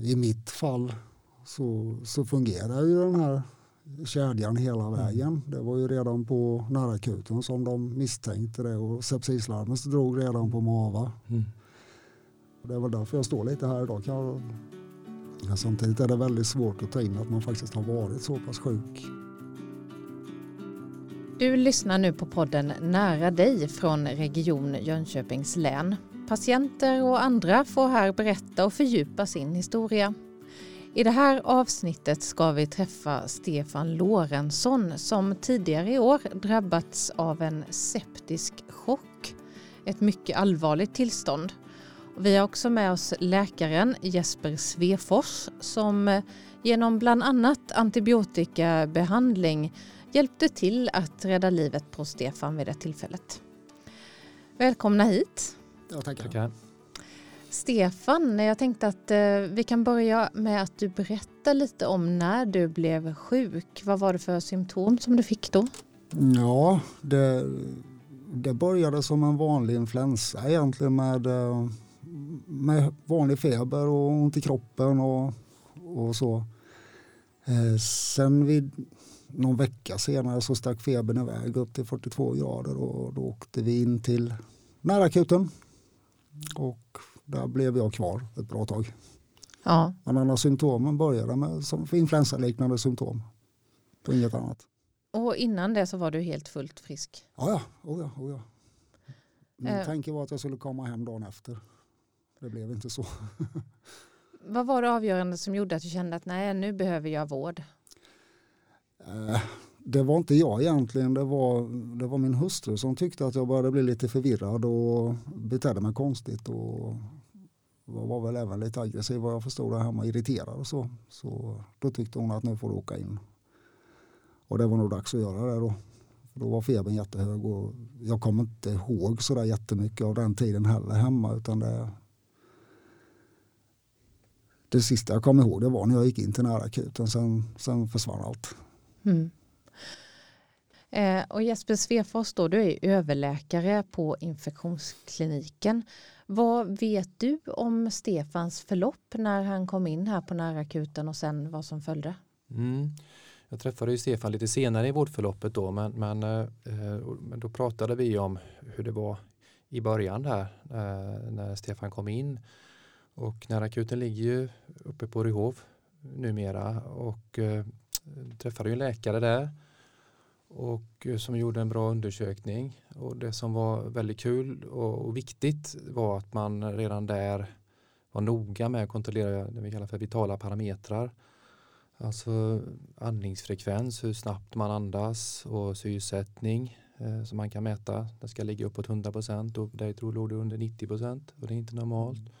i mitt fall så, så fungerar ju den här kedjan hela mm. vägen. Det var ju redan på närakuten som de misstänkte det och sepsislarmet drog redan på MAVA. Mm. Det är väl därför jag står lite här idag. Ja, samtidigt är det väldigt svårt att ta in att man faktiskt har varit så pass sjuk. Du lyssnar nu på podden Nära dig från Region Jönköpings län. Patienter och andra får här berätta och fördjupa sin historia. I det här avsnittet ska vi träffa Stefan Lorentzon som tidigare i år drabbats av en septisk chock. Ett mycket allvarligt tillstånd. Vi har också med oss läkaren Jesper Svefors som eh, genom bland annat antibiotikabehandling hjälpte till att rädda livet på Stefan vid det tillfället. Välkomna hit. Ja, tackar. tackar. Stefan, jag tänkte att eh, vi kan börja med att du berättar lite om när du blev sjuk. Vad var det för symptom som du fick då? Ja, det, det började som en vanlig influensa egentligen med, eh, med vanlig feber och ont i kroppen och, och så. Eh, sen vid någon vecka senare så stack febern iväg upp till 42 grader och då åkte vi in till närakuten. Och där blev jag kvar ett bra tag. Ja. Men alla symptomen började med som influensaliknande symptom. På inget annat. Och innan det så var du helt fullt frisk? Ja, ja. Oh ja, oh ja. Min eh. tanke var att jag skulle komma hem dagen efter. Det blev inte så. Vad var det avgörande som gjorde att du kände att nej, nu behöver jag vård? Eh, det var inte jag egentligen, det var, det var min hustru som tyckte att jag började bli lite förvirrad och betedde mig konstigt och var väl även lite aggressiv vad jag förstod det hemma, irriterad och så. Så då tyckte hon att nu får du åka in. Och det var nog dags att göra det då. Då var febern jättehög och jag kommer inte ihåg så där jättemycket av den tiden heller hemma utan det det sista jag kom ihåg det var när jag gick in till närakuten, sen, sen försvann allt. Mm. Eh, och Jesper Svefors, då, du är överläkare på infektionskliniken. Vad vet du om Stefans förlopp när han kom in här på närakuten och sen vad som följde? Mm. Jag träffade ju Stefan lite senare i vårdförloppet då men, men eh, eh då pratade vi om hur det var i början där eh, när Stefan kom in. Och närakuten ligger ju uppe på Ryhov numera och eh, träffade ju en läkare där och eh, som gjorde en bra undersökning. Och det som var väldigt kul och, viktigt var att man redan där var noga med att kontrollera det vi kallar för vitala parametrar. Alltså andningsfrekvens, hur snabbt man andas och syresättning eh, som man kan mäta. Den ska ligga uppåt 100 procent och där tror låg det under 90 procent och det är inte normalt.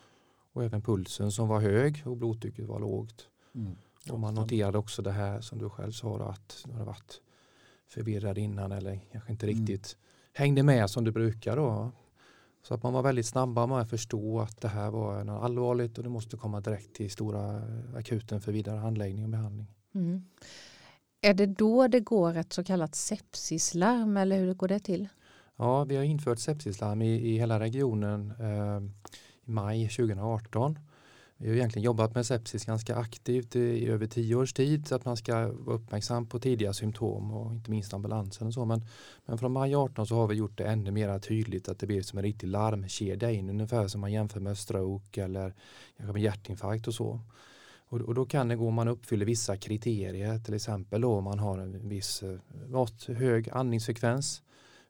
Och även pulsen som var hög och blodtrycket var lågt. Mm. Och man noterade också det här som du själv sa att det har varit förvirrad innan eller kanske inte mm. riktigt mm. hängde med som du brukar då. Så att man var väldigt snabba med att förstå att det här var något allvarligt och det måste komma direkt till stora akuten för vidare handläggning och behandling. Mm. Är det då det går ett så kallat sepsislarm eller hur går det till? Ja, vi har infört sepsislarm i, i hela regionen eh, i maj 2018 vi har egentligen jobbat med sepsis ganska aktivt i över tio års tid så att man ska vara uppmärksam på tidiga symptom och inte minst ambulansen och så. Men, men från maj 18 så har vi gjort det ännu mer tydligt att det blir som en riktig larmkedja in ungefär som man jämför med stroke eller kanske med hjärtinfarkt och så. Och, och, då kan det gå om man uppfyller vissa kriterier, till exempel då om man har en viss eh, mått, hög andningsfrekvens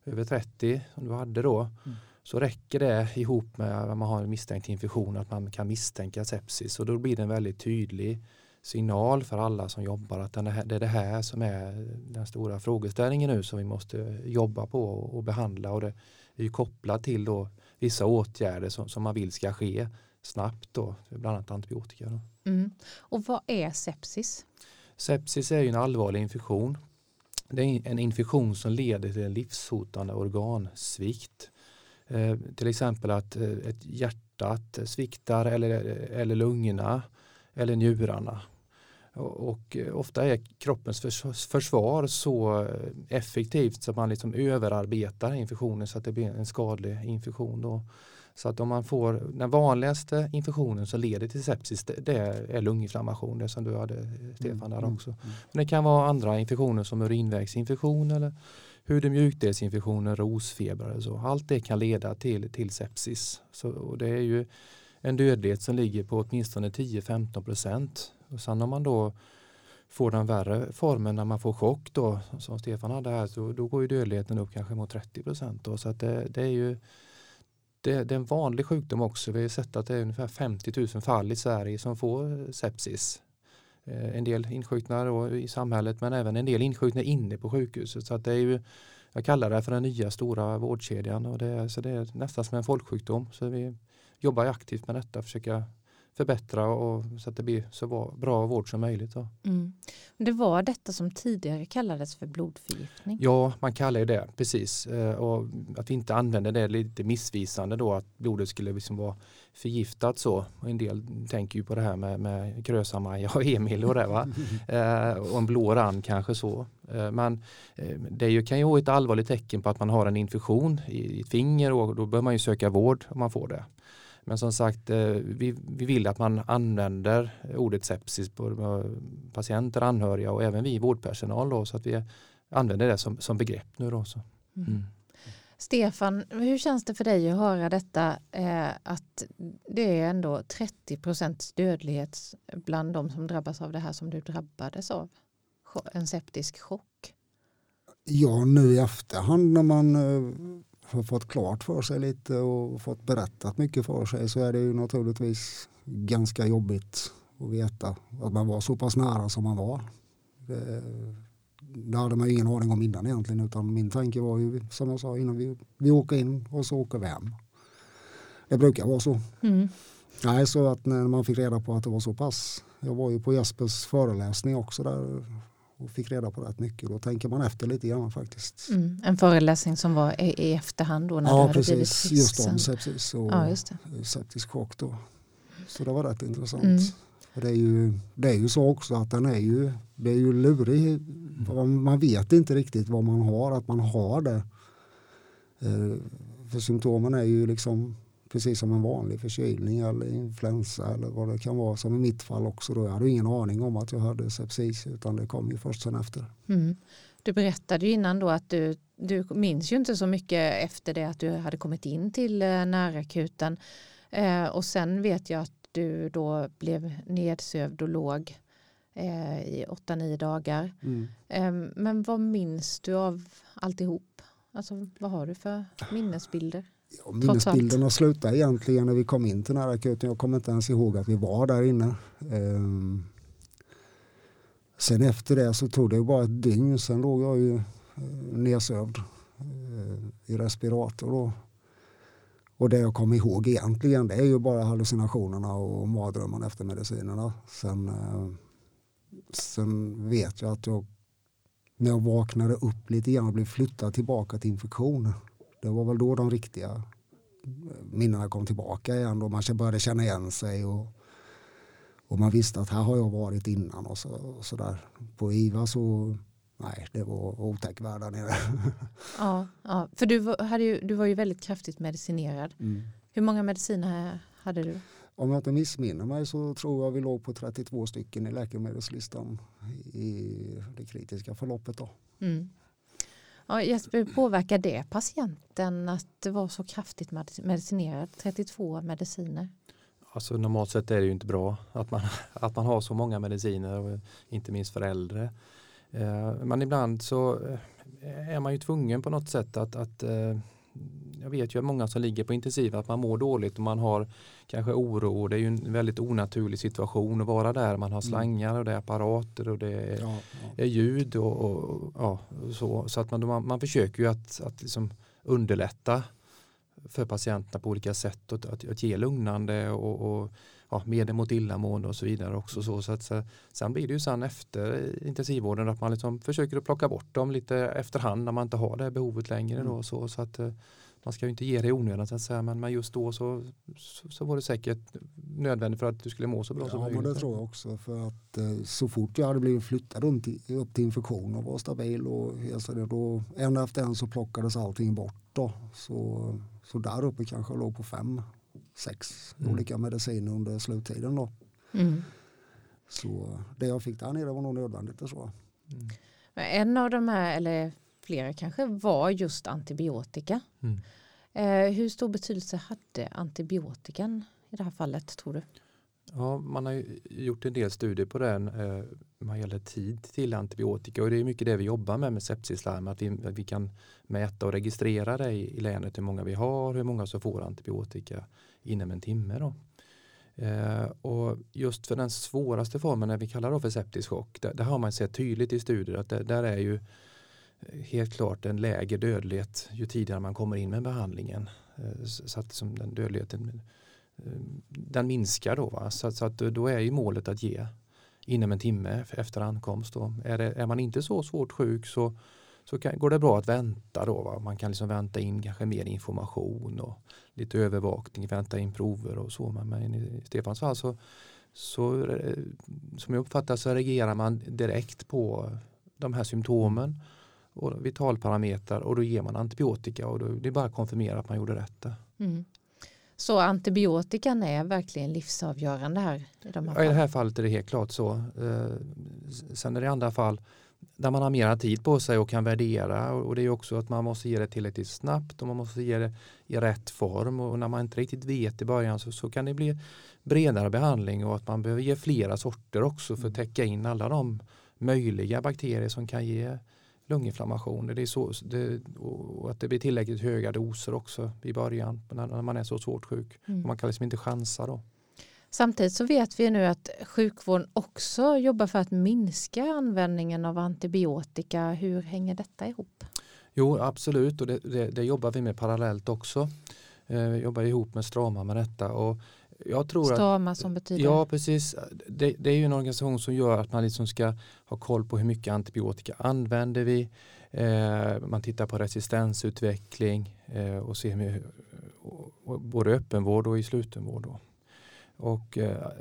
över 30 som du hade då. Mm så räcker det ihop med att man har en misstänkt infektion att man kan misstänka sepsis och då blir det en väldigt tydlig signal för alla som jobbar att det är det här som är den stora frågeställningen nu som vi måste jobba på och behandla och det är ju kopplat till då vissa åtgärder som, som man vill ska ske snabbt då, bland annat antibiotika. Mm. Och vad är sepsis? Sepsis är ju en allvarlig infektion. Det är en infektion som leder till en livshotande organsvikt. Eh, till exempel att eh, ett hjärtat sviktar eller, eller lungorna eller njurarna. Och, eh, ofta är kroppens försvar så effektivt så att man liksom överarbetar infektionen så att det blir en skadlig infektion. Då. Så att om man får den vanligaste infektionen som leder till sepsis det, är lunginflammation, det som du hade Stefan där mm, också. Mm, mm. Men det kan vara andra infektioner som urinvägsinfektion eller hud och mjukdelsinfektioner, rosfeber och så. Allt det kan leda till, till sepsis. Så, och det är ju en dödlighet som ligger på åtminstone 10-15 procent. Och sen om man då får den värre formen när man får chock då, som Stefan hade här, så då går ju dödligheten upp kanske mot 30 procent. Så att det, det, är ju det, det, är en vanlig sjukdom också. Vi har sett att det är ungefär 50 000 fall i Sverige som får sepsis. Eh, en del insjuknar i samhället men även en del insjuknar inne på sjukhuset. Så att det är ju, jag kallar det för den nya stora vårdkedjan och det är, så det är nästan som en folksjukdom. Så vi jobbar aktivt med detta, försöka förbättra och så att det blir så bra vård som möjligt. Mm. Det var detta som tidigare kallades för blodförgiftning? Ja, man kallar det precis. Eh, och att vi inte använder det är lite missvisande då att blodet skulle liksom vara förgiftat så. Och en del tänker ju på det här med, med Krösa-Maja och Emil och det va. Eh, och en blå rand kanske så. Eh, men det kan ju vara ett allvarligt tecken på att man har en infektion i ett finger och då bör man ju söka vård om man får det. Men som sagt, eh, vi, vi vill att man använder ordet sepsis på patienter, anhöriga och även vi vårdpersonal då, så att vi använder det som, som begrepp nu. Då, så. Mm. Mm. Stefan, hur känns det för dig att höra detta eh, att det är ändå 30 procents dödlighet bland de som drabbas av det här som du drabbades av? En septisk chock? Ja, nu i efterhand när man eh, har fått klart för sig lite och fått berättat mycket för sig så är det ju naturligtvis ganska jobbigt att veta att man var så pass nära som man var. Det, det hade man ingen aning om innan egentligen utan min tanke var ju som jag sa innan vi, vi åker in och så åker vi hem. Det brukar vara så. Mm. Nej, så att när man fick reda på att det var så pass. Jag var ju på Jespers föreläsning också där och fick reda på rätt mycket. Då tänker man efter lite grann faktiskt. Mm, en föreläsning som var i, i efterhand då när ja, du hade precis, blivit frisk? Just om sepsis och ja, septisk chock då. Så det var rätt intressant. Mm. Det, är ju, det är ju så också att den är ju, det är ju lurig. Man vet inte riktigt vad man har, att man har det. Eh, för symptomen är ju liksom precis som en vanlig förkylning eller influensa eller vad det kan vara som i mitt fall också. Då. Jag hade ingen aning om att jag hade sepsis utan det kom ju först sen efter. Mm. Du berättade ju innan då att du, du minns ju inte så mycket efter det att du hade kommit in till eh, närakuten eh, och sen vet jag att du då blev nedsövd och låg eh, i åtta nio dagar. Mm. Eh, men vad minns du av alltihop? Alltså, vad har du för minnesbilder? Ja, minnesbilderna slutade egentligen när vi kom in till den här akuten. Jag kommer inte ens ihåg att vi var där inne. Um, sen efter det så tog det bara ett dygn. Sen låg jag ju uh, nedsövd uh, i respirator. Då. Och det jag kommer ihåg egentligen det är ju bara hallucinationerna och mardrömmarna efter medicinerna. Sen, uh, sen vet jag att jag när jag vaknade upp lite grann och blev flyttad tillbaka till infektion det var väl då de riktiga minnena kom tillbaka igen. Då man började känna igen sig och, och man visste att här har jag varit innan och så, och så där. På IVA så nej, det var otäck värld där nere. Ja, ja, för du var, hade ju, du var ju väldigt kraftigt medicinerad. Mm. Hur många mediciner hade du? Om jag inte missminner mig så tror jag vi låg på 32 stycken i läkemedelslistan i det kritiska förloppet. Då. Mm. Ja, Jesper, påverkar det patienten att vara så kraftigt medicinerad? 32 mediciner? Alltså normalt sett är det ju inte bra att man, att man har så många mediciner, inte minst för äldre. Eh, men ibland så eh, är man ju tvungen på något sätt att, att eh, jag vet ju många som ligger på intensiv att man mår dåligt och man har kanske oro och det är ju en väldigt onaturlig situation att vara där. Man har mm. slangar och det är apparater och det är, ja, ja. är ljud och, och, ja, så. Så att man, man, man försöker ju att, att liksom underlätta för patienterna på olika sätt och att, att ge lugnande och, och ja, medel mot illamående och så vidare också. Så, så att, så, sen blir det ju sen efter intensivvården att man liksom försöker att plocka bort dem lite efterhand när man inte har det behovet längre. Då, mm. så, så att, eh, man ska ju inte ge det i onödan så att säga, men, men just då så, så, så, var det säkert nödvändigt för att du skulle må så bra ja, som möjligt. Ja, det tror jag också. För att eh, så fort jag hade blivit flyttad upp till, upp till infektion och var stabil och alltså, då, en efter en så plockades allting bort. Då. Så så där uppe kanske jag låg på fem, sex Mm. olika mediciner under sluttiden. Då. Mm. Så det jag fick där nere var nog nödvändigt. Och så. Mm. Men En av de här, eller flera kanske, var just antibiotika. Mm. Eh, hur stor betydelse hade antibiotikan i det här fallet tror du? Ja, man har ju gjort en del studier på den eh, vad gäller tid till antibiotika och det är mycket det vi jobbar med med sepsislarm, att vi, att vi kan mäta och registrera det i, i länet hur många vi har, hur många som får antibiotika inom en timme. Då. Eh, och just för den svåraste formen, när vi kallar det för septisk chock, där, där har man sett tydligt i studier att det, där är ju eh, helt klart en lägre dödlighet ju tidigare man kommer in med behandlingen. Eh, så att som den dödligheten Eh, den minskar då. Va? Så, så att då är ju målet att ge inom en timme efter ankomst. Då. Är, det, är man inte så svårt sjuk så, så kan, går det bra att vänta. Då, va? Man kan liksom vänta in kanske mer information och lite övervakning, vänta in prover och så. Men, men i Stefans fall så, så eh, som jag uppfattar så reagerar man direkt på de här symptomen och vitalparametrar och då ger man antibiotika och då, det är bara att konfirmera att man gjorde rätt. Mm. Så antibiotikan är verkligen livsavgörande här i de här Ja, I det här fallet är det helt klart så. Eh, Sen är det andra fall där man har mera tid på sig och kan värdera och det är också att man måste ge det tillräckligt snabbt och man måste ge det i rätt form och när man inte riktigt vet i början så, så kan det bli bredare behandling och att man behöver ge flera sorter också för att täcka in alla de möjliga bakterier som kan ge lunginflammation. Det är så, det, och att det blir tillräckligt höga doser också i början när, när man är så svårt sjuk. Mm. Man kan liksom inte chansa då. Samtidigt så vet vi nu att sjukvården också jobbar för att minska användningen av antibiotika. Hur hänger detta ihop? Jo, absolut och det, det, det jobbar vi med parallellt också. Eh, vi jobbar ihop med Strama med detta. Och jag tror att, Stama som betyder? ja, precis. Det, det är ju en organisation som gör att man liksom ska ha koll på hur mycket antibiotika använder vi. Eh, man tittar på resistensutveckling eh, och ser med, och, både öppenvård och i slutenvård. Då. Och eh,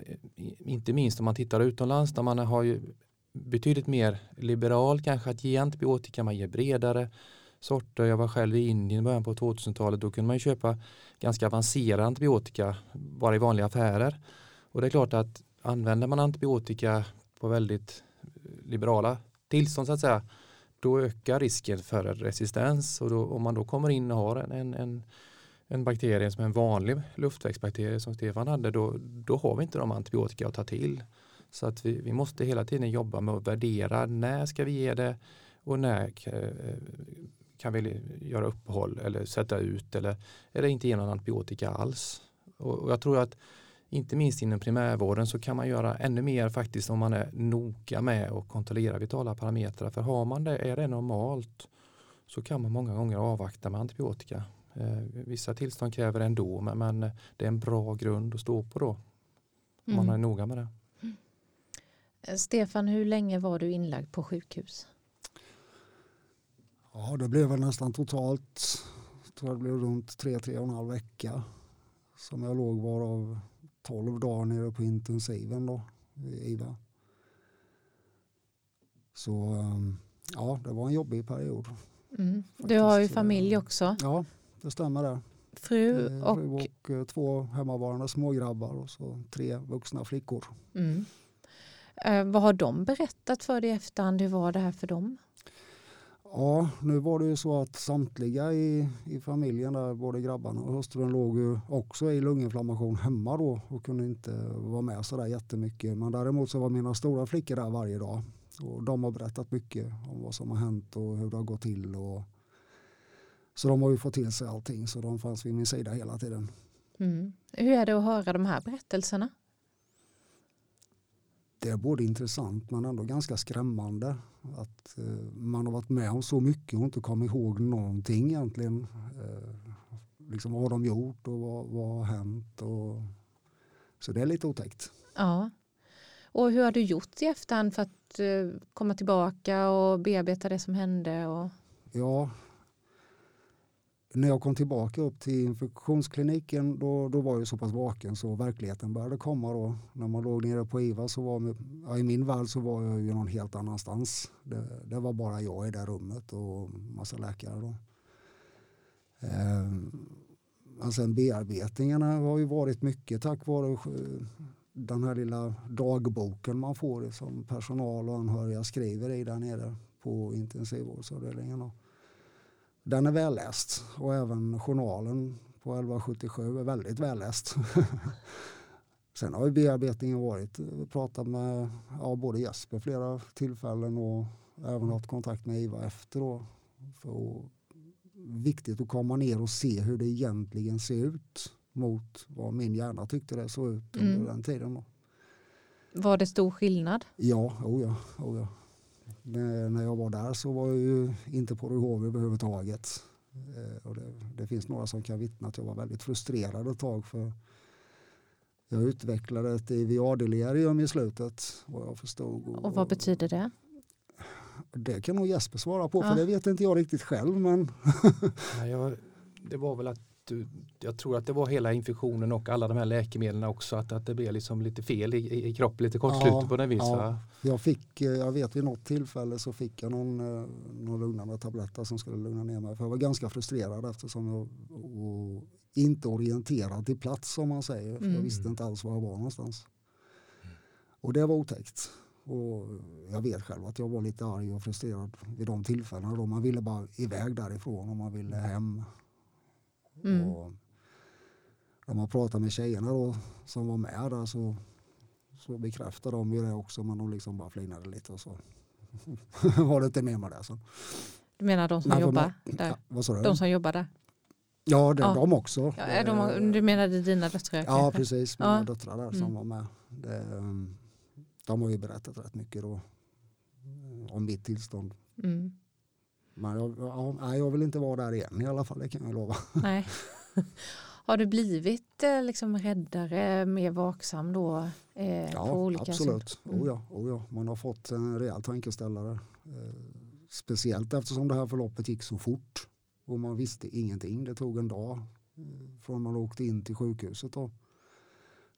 inte minst om man tittar utomlands där man har ju betydligt mer liberal kanske att ge antibiotika, man ger bredare sorter. Jag var själv i Indien i början på 2000-talet. Då kunde man ju köpa ganska avancerad antibiotika bara i vanliga affärer. Och det är klart att använder man antibiotika på väldigt liberala tillstånd så att säga, då ökar risken för resistens. Och då, om man då kommer in och har en, en, en, en bakterie som är en vanlig luftvägsbakterie som Stefan hade, då, då har vi inte de antibiotika att ta till. Så att vi, vi måste hela tiden jobba med att värdera när ska vi ge det och när eh, kan vi göra uppehåll eller sätta ut eller, eller inte ge någon antibiotika alls. Och, och jag tror att inte minst inom primärvården så kan man göra ännu mer faktiskt om man är noga med att kontrollera vitala parametrar. För har man det, är det normalt så kan man många gånger avvakta med antibiotika. Eh, vissa tillstånd kräver det ändå men, men det är en bra grund att stå på då. Om man är Mm. noga med det. Stefan, hur länge var du inlagd på sjukhus? Ja, det blev väl nästan totalt, jag tror det blev runt tre, tre och en halv vecka som jag låg varav 12 dagar nere på intensiven då, i IVA. Så um, ja, det var en jobbig period. Mm. Du har ju Faktiskt, familj eh, också. Ja, det stämmer det. Fru Eh, och... fru och eh, två hemmavarande smågrabbar och så tre vuxna flickor. Mm. Eh, vad har de berättat för dig i efterhand? Hur var det här för dem? Ja, nu var det ju så att samtliga i, i familjen, där, både grabbarna och hustrun, låg ju också i lunginflammation hemma då och kunde inte vara med så där jättemycket. Men däremot så var mina stora flickor där varje dag och de har berättat mycket om vad som har hänt och hur det har gått till. Och, så de har ju fått till sig allting så de fanns vid min sida hela tiden. Mm. Hur är det att höra de här berättelserna? Det är både intressant men ändå ganska skrämmande att eh, man har varit med om så mycket och inte kommer ihåg någonting egentligen. Eh, liksom vad har de gjort och vad, vad har hänt? Och, så det är lite otäckt. Ja. Och hur har du gjort i efterhand för att eh, komma tillbaka och bearbeta det som hände? Och... Ja, när jag kom tillbaka upp till infektionskliniken då, då var jag så pass vaken så verkligheten började komma då. När man låg nere på IVA så var ja, i min värld så var jag ju någon helt annanstans. Det, det var bara jag i det rummet och massa läkare då. Ehm, men sen bearbetningarna har ju varit mycket tack vare eh, den här lilla dagboken man får som personal och anhöriga skriver i där nere på intensivvårdsavdelningen. Den är välläst och även journalen på 1177 är väldigt välläst. Sen har ju bearbetningen varit, pratat med ja, både Jesper flera tillfällen och även haft kontakt med IVA efter. Då, för viktigt att komma ner och se hur det egentligen ser ut mot vad min hjärna tyckte det såg ut under mm. den tiden. Då. Var det stor skillnad? Ja, oh ja, oh ja. Det, när jag var där så var jag ju inte på Ryhov överhuvudtaget. Eh, och det, det, finns några som kan vittna att jag var väldigt frustrerad ett tag för jag utvecklade ett IVA-delirium i slutet vad jag förstod. Och, och vad betyder det? Det kan nog Jesper svara på, ja. för det vet inte jag riktigt själv. Men Nej, jag, det var väl att jag tror att det var hela infektionen och alla de här läkemedlen också, att, att det blev liksom lite fel i, i kroppen, lite kortslutet ja, på den vis. Ja. Jag fick, eh, jag vet vid något tillfälle så fick jag någon, eh, någon lugnande tabletter som skulle lugna ner mig. För jag var ganska frustrerad eftersom jag inte orienterad till plats som man säger. För mm. Jag visste inte alls var jag var någonstans. Och det var otäckt. Och jag vet själv att jag var lite arg och frustrerad vid de tillfällena. Då man ville bara iväg därifrån och man ville hem. Mm. Och när man pratar med tjejerna då, som var med där så, så bekräftade de ju det också men de liksom bara flinade lite och så var det inte mer med det. Så. Du menar de som jobbar där? Ja, de som jobbar där? Ja, det, ja. de också. Ja, de, du menade dina döttrar? Ja, precis. Mina ja. döttrar där som mm. var med. Det, um, de har ju berättat rätt mycket då eh, om mitt tillstånd. Mm. Men jag, ja, jag vill inte vara där igen i alla fall, det kan jag lova. Nej. Har du blivit eh, liksom räddare, mer vaksam då? Eh, ja, på olika absolut. Sätt? Mm. Oh ja, oh ja. Man har fått en rejäl tankeställare. Eh, speciellt eftersom det här förloppet gick så fort och man visste ingenting. Det tog en dag eh, från man åkte in till sjukhuset då,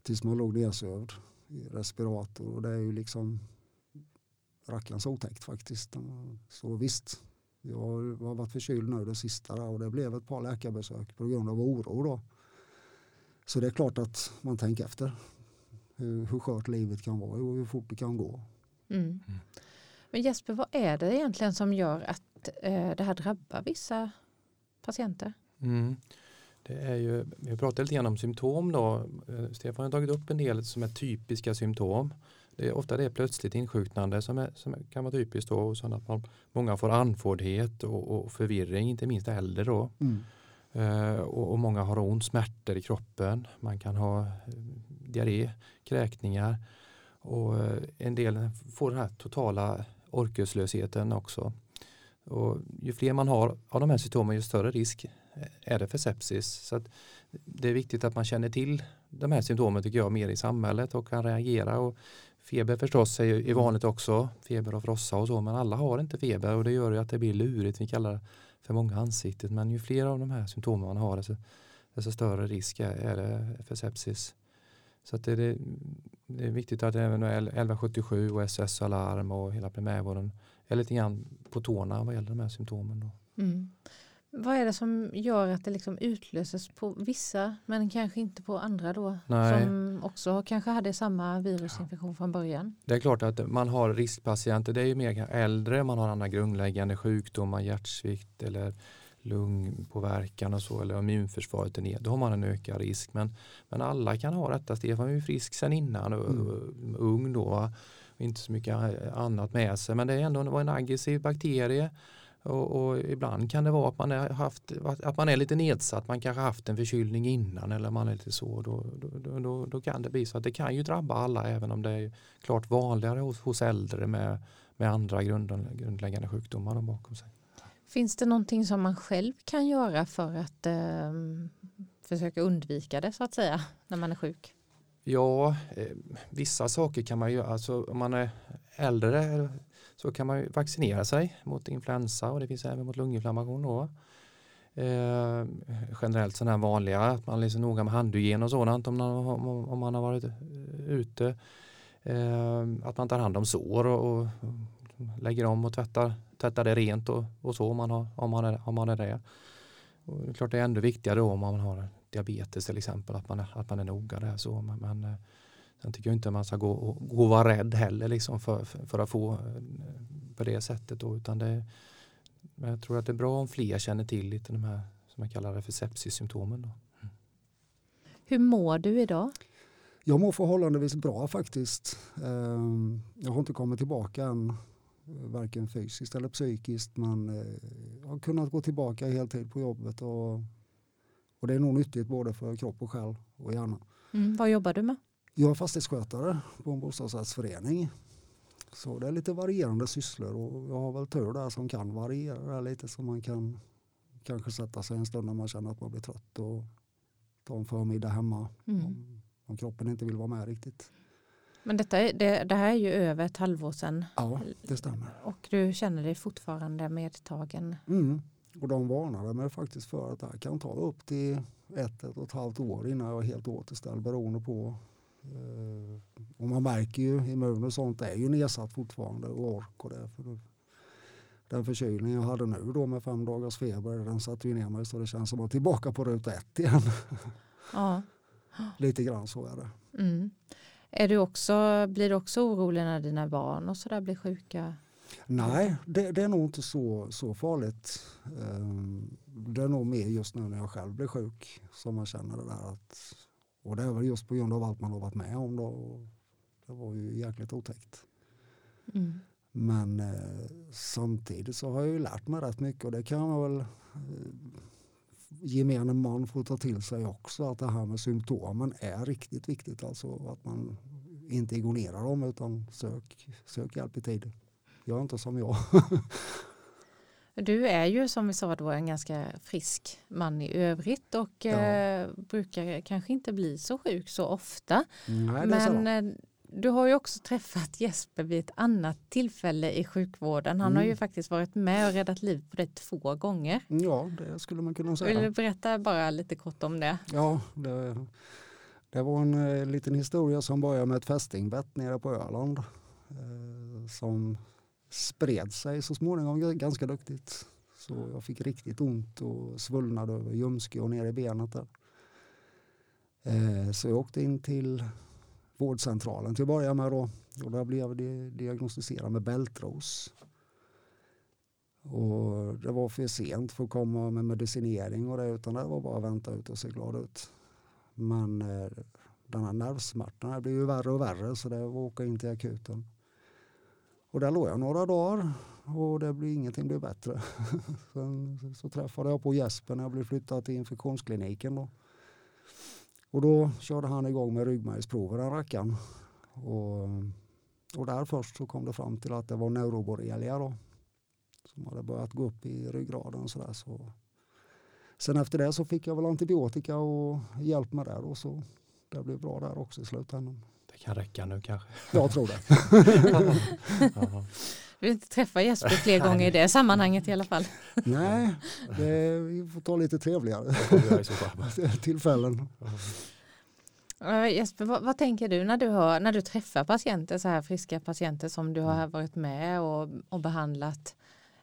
tills man låg nedsövd i respirator. Och det är ju liksom rackarns otäckt faktiskt. Så visst, jag har varit förkyld nu det sista och det blev ett par läkarbesök på grund av oro. Då. Så det är klart att man tänker efter hur, hur skört livet kan vara och hur fort det kan gå. Mm. Men Jesper, vad är det egentligen som gör att eh, det här drabbar vissa patienter? Mm. Det är ju, vi pratar lite grann om symptom då. Eh, Stefan har tagit upp en del som är typiska symptom. Det är ofta det är plötsligt insjuknande som, är, som kan vara typiskt då. Och att man, många får andfåddhet och, och, förvirring, inte minst äldre då. Mm. Uh, och, och, många har ont, smärtor i kroppen. Man kan ha uh, diarré, kräkningar och uh, en del får den här totala orkeslösheten också. Och ju fler man har av de här symptomen ju större risk är det för sepsis. Så det är viktigt att man känner till de här symptomen tycker jag mer i samhället och kan reagera. Och feber förstås är, är vanligt också, feber och frossa och så, men alla har inte feber och det gör ju att det blir lurigt. Vi kallar det för många ansiktet, men ju fler av de här symptomen man har desto, desto större risk är det för sepsis. Så det, det, det, är viktigt att även 1177 och SS alarm och hela primärvården är lite grann på tårna vad gäller de här symptomen. Då. Mm. Vad är det som gör att det liksom utlöses på vissa men kanske inte på andra då? Nej. Som också kanske hade samma virusinfektion från början? Det är klart att man har riskpatienter, det är ju mer äldre, man har andra grundläggande sjukdomar, hjärtsvikt eller lungpåverkan och så eller immunförsvaret är ner, då har man en ökad risk. Men, men alla kan ha detta. Stefan är ju frisk sedan innan och mm. ung då. Inte så mycket annat med sig men det är ändå en aggressiv bakterie och, och, ibland kan det vara att man, är haft, att man är lite nedsatt, man kanske haft en förkylning innan eller man är lite så. Då, då, då, då kan det bli så att det kan ju drabba alla även om det är klart vanligare hos, hos äldre med, med andra grundläggande sjukdomar bakom sig. Finns det någonting som man själv kan göra för att eh, försöka undvika det så att säga när man är sjuk? Ja, eh, vissa saker kan man göra. Alltså, om man är äldre så kan man vaccinera sig mot influensa och det finns även mot lunginflammation. Då. Eh, generellt sådana här vanliga, att man är liksom noga med handhygien och sådant om man, om, om man har varit eh, ute. Eh, att man tar hand om sår och, och, lägger om och tvättar, tvättar det rent och, och så om man, har, om, man är, om man är det. Och det är klart det är ännu viktigare då om man har diabetes till exempel, att man, är, att man är noga där. Så, men, men eh, sen tycker jag inte man ska gå och, gå och vara rädd heller liksom för, för, för att få på det sättet. Då, utan det, men jag tror att det är bra om fler känner till lite de här som jag kallar det för sepsissymptomen. Då. Mm. Hur mår du idag? Jag mår förhållandevis bra faktiskt. Ehm, jag har inte kommit tillbaka än, varken fysiskt eller psykiskt, men eh, jag har kunnat gå tillbaka heltid på jobbet och, och det är nog nyttigt både för kropp och själ och hjärna. Mm, vad jobbar du med? Jag är fastighetsskötare på en bostadsrättsförening. Så det är lite varierande sysslor och jag har väl tur där som kan variera lite så man kan kanske sätta sig en stund när man känner att man blir trött och ta en förmiddag hemma. Mm om kroppen inte vill vara med riktigt. Men detta, det, det här är ju över ett halvår sedan. Ja, det stämmer. Och du känner dig fortfarande medtagen? Mm. Och de varnade mig faktiskt för att det här kan ta upp till ett, ett och ett halvt år innan jag är helt återställd beroende på och man märker ju immun och sånt är ju nedsatt fortfarande och ork och det. För den förkylning jag hade nu då med fem dagars feber den satte ju ner mig så det känns som att tillbaka på ruta ett igen. Ja. Lite grann så är det. Mm. Är du också, blir du också orolig när dina barn och så där blir sjuka? Nej, det, det, är nog inte så, så farligt. Ehm, det är nog mer just nu när jag själv blir sjuk som man känner det där. Att, och det är väl just på grund av allt man har varit med om. Då. Det var ju jäkligt otäckt. Mm. Men eh, samtidigt så har jag ju lärt mig rätt mycket och det kan man väl eh, gemene man får ta till sig också att det här med symptomen är riktigt viktigt. Alltså att man inte ignorerar dem utan sök, sök hjälp i tid. Gör inte som jag. Du är ju som vi sa då en ganska frisk man i övrigt och ja. eh, brukar kanske inte bli så sjuk så ofta. Nej, Men du har ju också träffat Jesper vid ett annat tillfälle i sjukvården. Han mm. har ju mm. faktiskt varit med och räddat liv på dig två gånger. Ja, det skulle man kunna säga. Vill du berätta bara lite kort om det? Ja, det, det var en eh, liten historia som började med ett fästingbett nere på Öland eh, som spred sig så småningom ganska duktigt. Så jag fick riktigt ont och svullnade över ljumske och ner i benet där. Eh, så jag åkte in till vårdcentralen till att börja med. Då. Och där blev det diagnostiserad med bältros. Och det var för sent för att komma med medicinering och det utan det var bara att vänta ut och se glad ut. Men eh, den här nervsmärtan blev ju värre och värre så det var att åka in till akuten. Och där låg jag några dagar och det blev, ingenting blev bättre. Sen så träffade jag på Jesper när jag blev flyttad till infektionskliniken. Då. Och då körde han igång med ryggmärgsprover den rackaren. Och, och där först så kom det fram till att det var neuroborrelia då. Som hade börjat gå upp i ryggraden och sådär. Så. Sen efter det så fick jag väl antibiotika och hjälp med det och så det blev bra där också i slutändan. Kan räcka nu kanske? Jag tror det. Du vill inte träffa Jesper fler gånger i det sammanhanget i alla fall. Nej, det, vi får ta lite trevligare tillfällen. Jesper, vad, vad, tänker du när du, har, när du träffar patienter, så här friska patienter som du har mm. varit med och, och behandlat?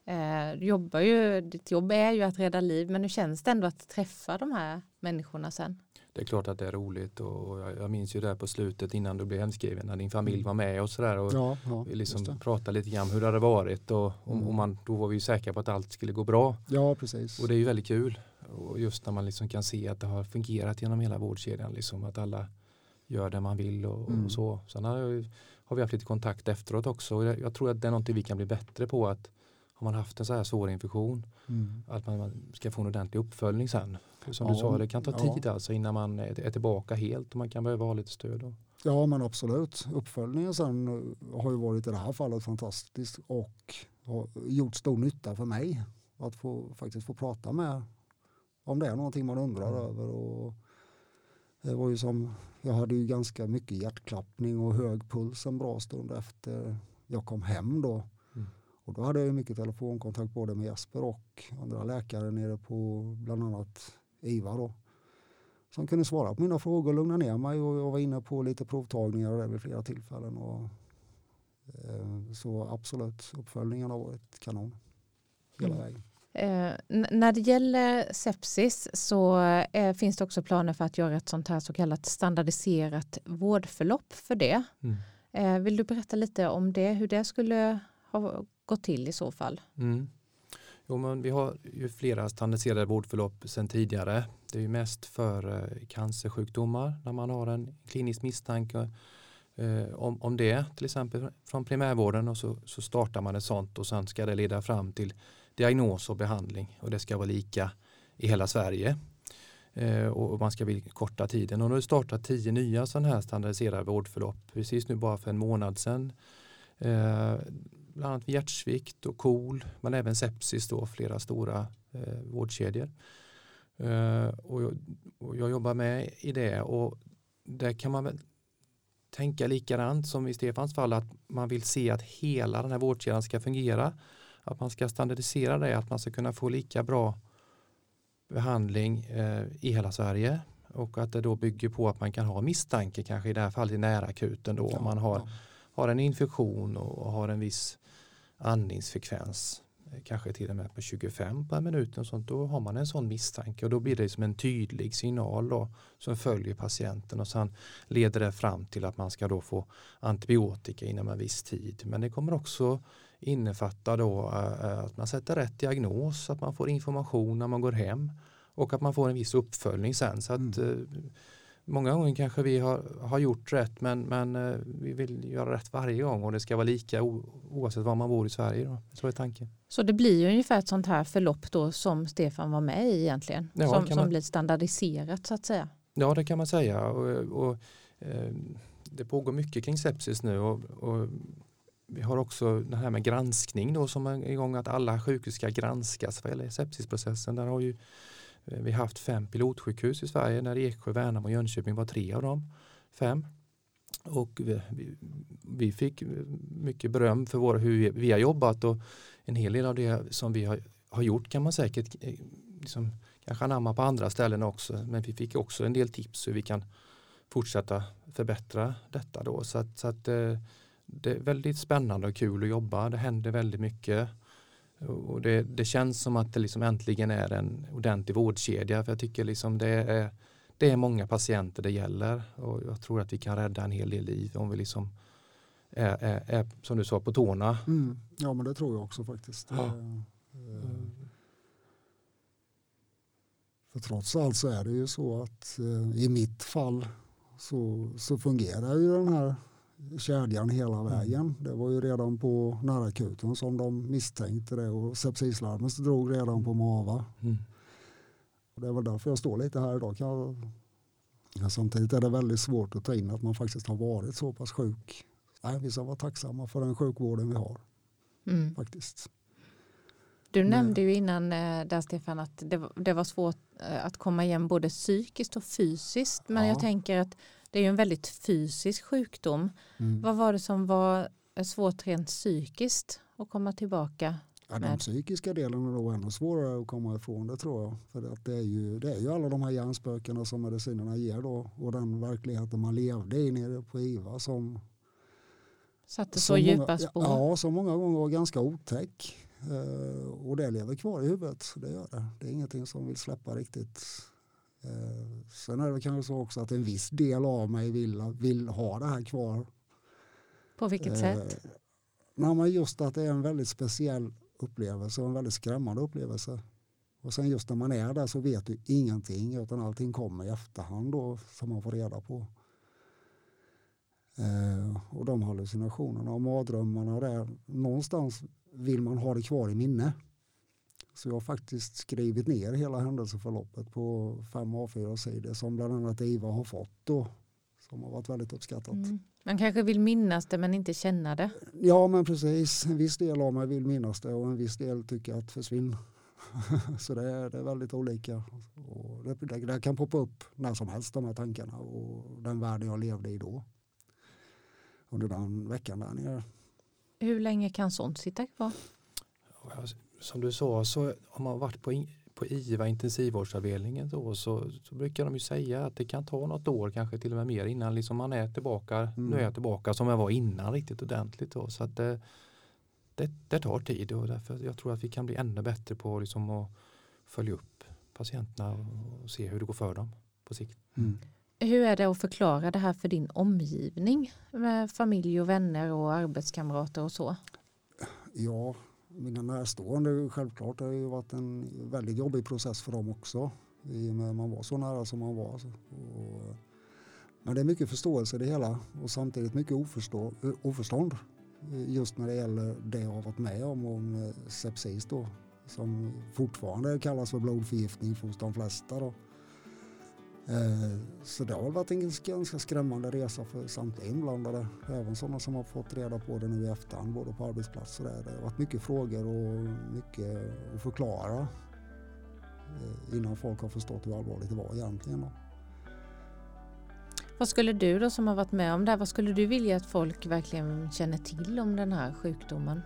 Eh, jobbar ju, ditt jobb är ju att rädda liv, men hur känns det ändå att träffa de här människorna sen? Det är klart att det är roligt och jag, minns ju där på slutet innan du blev hemskriven när din familj mm. var med och sådär och ja, ja, vi liksom pratade lite grann om hur det hade varit och, och, mm. och, man, då var vi säkra på att allt skulle gå bra. Ja, precis. Och det är ju väldigt kul och just när man liksom kan se att det har fungerat genom hela vårdkedjan, liksom att alla gör det man vill och, mm. och så. Sen har, har, vi haft lite kontakt efteråt också och jag, jag tror att det är någonting vi kan bli bättre på att har man haft en så här svår infektion mm. att man ska få en ordentlig uppföljning sen. Som ja, du sa, det kan ta tid ja. alltså innan man är tillbaka helt och man kan behöva ha lite stöd. Då. Ja men absolut. Uppföljningen sen har ju varit i det här fallet fantastisk och har gjort stor nytta för mig. Att få, faktiskt få prata med om det är någonting man undrar mm. över. Och det var ju som, jag hade ju ganska mycket hjärtklappning och hög puls en bra stund efter jag kom hem då. Och då hade jag mycket telefonkontakt både med Jesper och andra läkare nere på bland annat IVA då. Som kunde svara på mina frågor och lugna ner mig och jag var inne på lite provtagningar och det vid flera tillfällen. Och, eh, så absolut, uppföljningen har varit kanon hela mm. vägen. Eh, när det gäller sepsis så eh, finns det också planer för att göra ett sånt här så kallat standardiserat vårdförlopp för det. Mm. Eh, vill du berätta lite om det, hur det skulle ha gått till i så fall? Mm. Jo, men vi har ju flera standardiserade vårdförlopp sedan tidigare. Det är ju mest för eh, cancersjukdomar när man har en klinisk misstanke eh, om, om det, till exempel från primärvården och så, så startar man ett sånt och sen ska det leda fram till diagnos och behandling och det ska vara lika i hela Sverige. Eh, och man ska korta tiden. Och nu har startat tio nya sådana här standardiserade vårdförlopp precis nu bara för en månad sedan. Eh, Bland annat hjärtsvikt och KOL men även sepsis då, flera stora eh, vårdkedjor. Eh, och, jag, och jag jobbar med i det och där kan man väl tänka likadant som i Stefans fall att man vill se att hela den här vårdkedjan ska fungera. Att man ska standardisera det, att man ska kunna få lika bra behandling eh, i hela Sverige och att det då bygger på att man kan ha misstanke kanske i det här fallet i närakuten då ja, om man har, ja. Har en infektion och har en viss andningsfrekvens eh, kanske till och med på 25 per minut och sånt, då har man en sån misstanke och då blir det som en tydlig signal då, som följer patienten och sen leder det fram till att man ska då få antibiotika inom en viss tid. Men det kommer också innefatta då äh, att man sätter rätt diagnos, att man får information när man går hem och att man får en viss uppföljning sen. Så att, mm. Många gånger kanske vi har, har gjort rätt men, men äh, vi vill göra rätt varje gång och det ska vara lika oavsett var man bor i Sverige. Då. Så är tanken. Så det blir ju ungefär ett sånt här förlopp då som Stefan var med i egentligen? Ja, som, som man... blir standardiserat så att säga? Ja det kan man säga. Och, och det pågår mycket kring sepsis nu och, och vi har också det här med granskning då som är igång att alla sjukhus ska granskas vad gäller sepsisprocessen. Där har ju Eh, vi har haft fem pilotsjukhus i Sverige när Eksjö, Värnamo och Jönköping var tre av dem. Fem. Och vi, vi, fick eh, mycket beröm för vår, hur vi, har jobbat och en hel del av det som vi har, har gjort kan man säkert eh, liksom, kanske anamma på andra ställen också. Men vi fick också en del tips hur vi kan fortsätta förbättra detta då. Så att, så att det är väldigt spännande och kul att jobba. Det händer väldigt mycket. Och det, det känns som att det liksom äntligen är en ordentlig vårdkedja. För jag tycker liksom det är, det är många patienter det gäller. Och jag tror att vi kan rädda en hel del liv om vi liksom är, är, är som du sa, på tårna. Mm. Ja men det tror jag också faktiskt. Ja. Mm. För trots allt så är det ju så att eh, i mitt fall så, så fungerar ju den här kedjan hela mm. vägen. Mm. Det var ju redan på närakuten som de misstänkte det och sepsislarmet drog redan på MAVA. Mm. Och det är väl därför jag står lite här idag. Ja, samtidigt är det väldigt svårt att ta in att man faktiskt har varit så pass sjuk. Nej, vi ska vara tacksamma för den sjukvården vi har. Mm. Faktiskt. Du nämnde ju innan eh, där Stefan att det, det var svårt eh, att komma igen både psykiskt och fysiskt. Men ja. jag tänker att det är ju en väldigt fysisk sjukdom. Mm. Vad var det som var svårt rent psykiskt att komma tillbaka? Ja, den psykiska delen är nog ännu svårare att komma ifrån det tror jag. För att det, är ju, det är ju alla de här hjärnspökena som medicinerna ger då och den verkligheten man levde i nere på IVA som Satte så djupa spår? Ja, som många gånger var ganska otäck. Uh, och det lever kvar i huvudet, det gör det. Det är ingenting som vill släppa riktigt Eh, sen är det kanske så också att en viss del av mig vill, vill ha det här kvar. På vilket eh, sätt? Nej, men just att det är en väldigt speciell upplevelse och en väldigt skrämmande upplevelse. Och sen just när man är där så vet du ingenting utan allting kommer i efterhand då som man får reda på. Eh, och de hallucinationerna och mardrömmarna där, någonstans vill man ha det kvar i minne. Så jag har faktiskt skrivit ner hela händelseförloppet på fem A4-sidor som bland annat IVA har fått då. Som har varit väldigt uppskattat. Mm. Man kanske vill minnas det men inte känna det. Ja men precis. En viss del av mig vill minnas det och en viss del tycker att försvinn. Så det är, det är väldigt olika. Och det, det, det, kan poppa upp när som helst de här tankarna och den värld jag levde i då. Under den veckan där nere. Hur länge kan sånt sitta kvar? Som du sa så om man varit på, på IVA intensivvårdsavdelningen då, så, så brukar de ju säga att det kan ta något år kanske till och med mer innan liksom man är tillbaka, mm. nu är jag tillbaka som jag var innan riktigt ordentligt. Då, så att det, det, det tar tid och därför jag tror att vi kan bli ännu bättre på liksom att följa upp patienterna och se hur det går för dem på sikt. Mm. Hur är det att förklara det här för din omgivning med familj och vänner och arbetskamrater och så? Ja, mina närstående självklart det har ju varit en väldigt jobbig process för dem också i och med att man var så nära som man var. Och, men det är mycket förståelse i det hela och samtidigt mycket oförstå, oförstånd eh, just när det gäller det jag har varit med om, om eh, sepsis då, som fortfarande kallas för blodförgiftning hos de flesta. Då. Eh, så det har varit en ganska skrämmande resa för samtliga inblandade. Även sådana som har fått reda på det nu i efterhand, både på arbetsplatser där. Det har varit mycket frågor och mycket att förklara eh, innan folk har förstått hur allvarligt det var egentligen. Vad skulle du då som har varit med om det här, vad skulle du vilja att folk verkligen känner till om den här sjukdomen?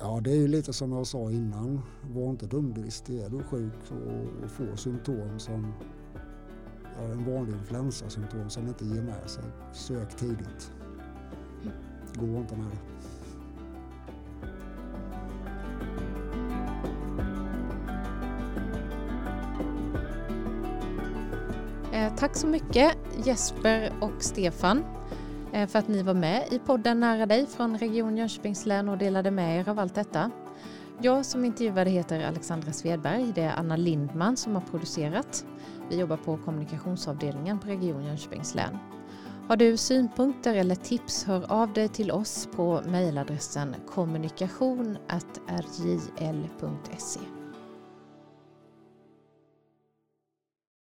Ja, det är ju lite som jag sa innan. Var inte dumdristig. Är du sjuk och, och får symptom som en vanlig influensasymptom som inte ger med sig, sök tidigt. Gå inte med det. Tack så mycket Jesper och Stefan eh, för att ni var med i podden Nära dig från Region Jönköpings län och delade med er av allt detta. Jag som intervjuade heter Alexandra Svedberg. Det är Anna Lindman som har producerat. Vi jobbar på kommunikationsavdelningen på Region Jönköpings län. Har du synpunkter eller tips, hör av dig till oss på mejladressen kommunikation.rjl.se.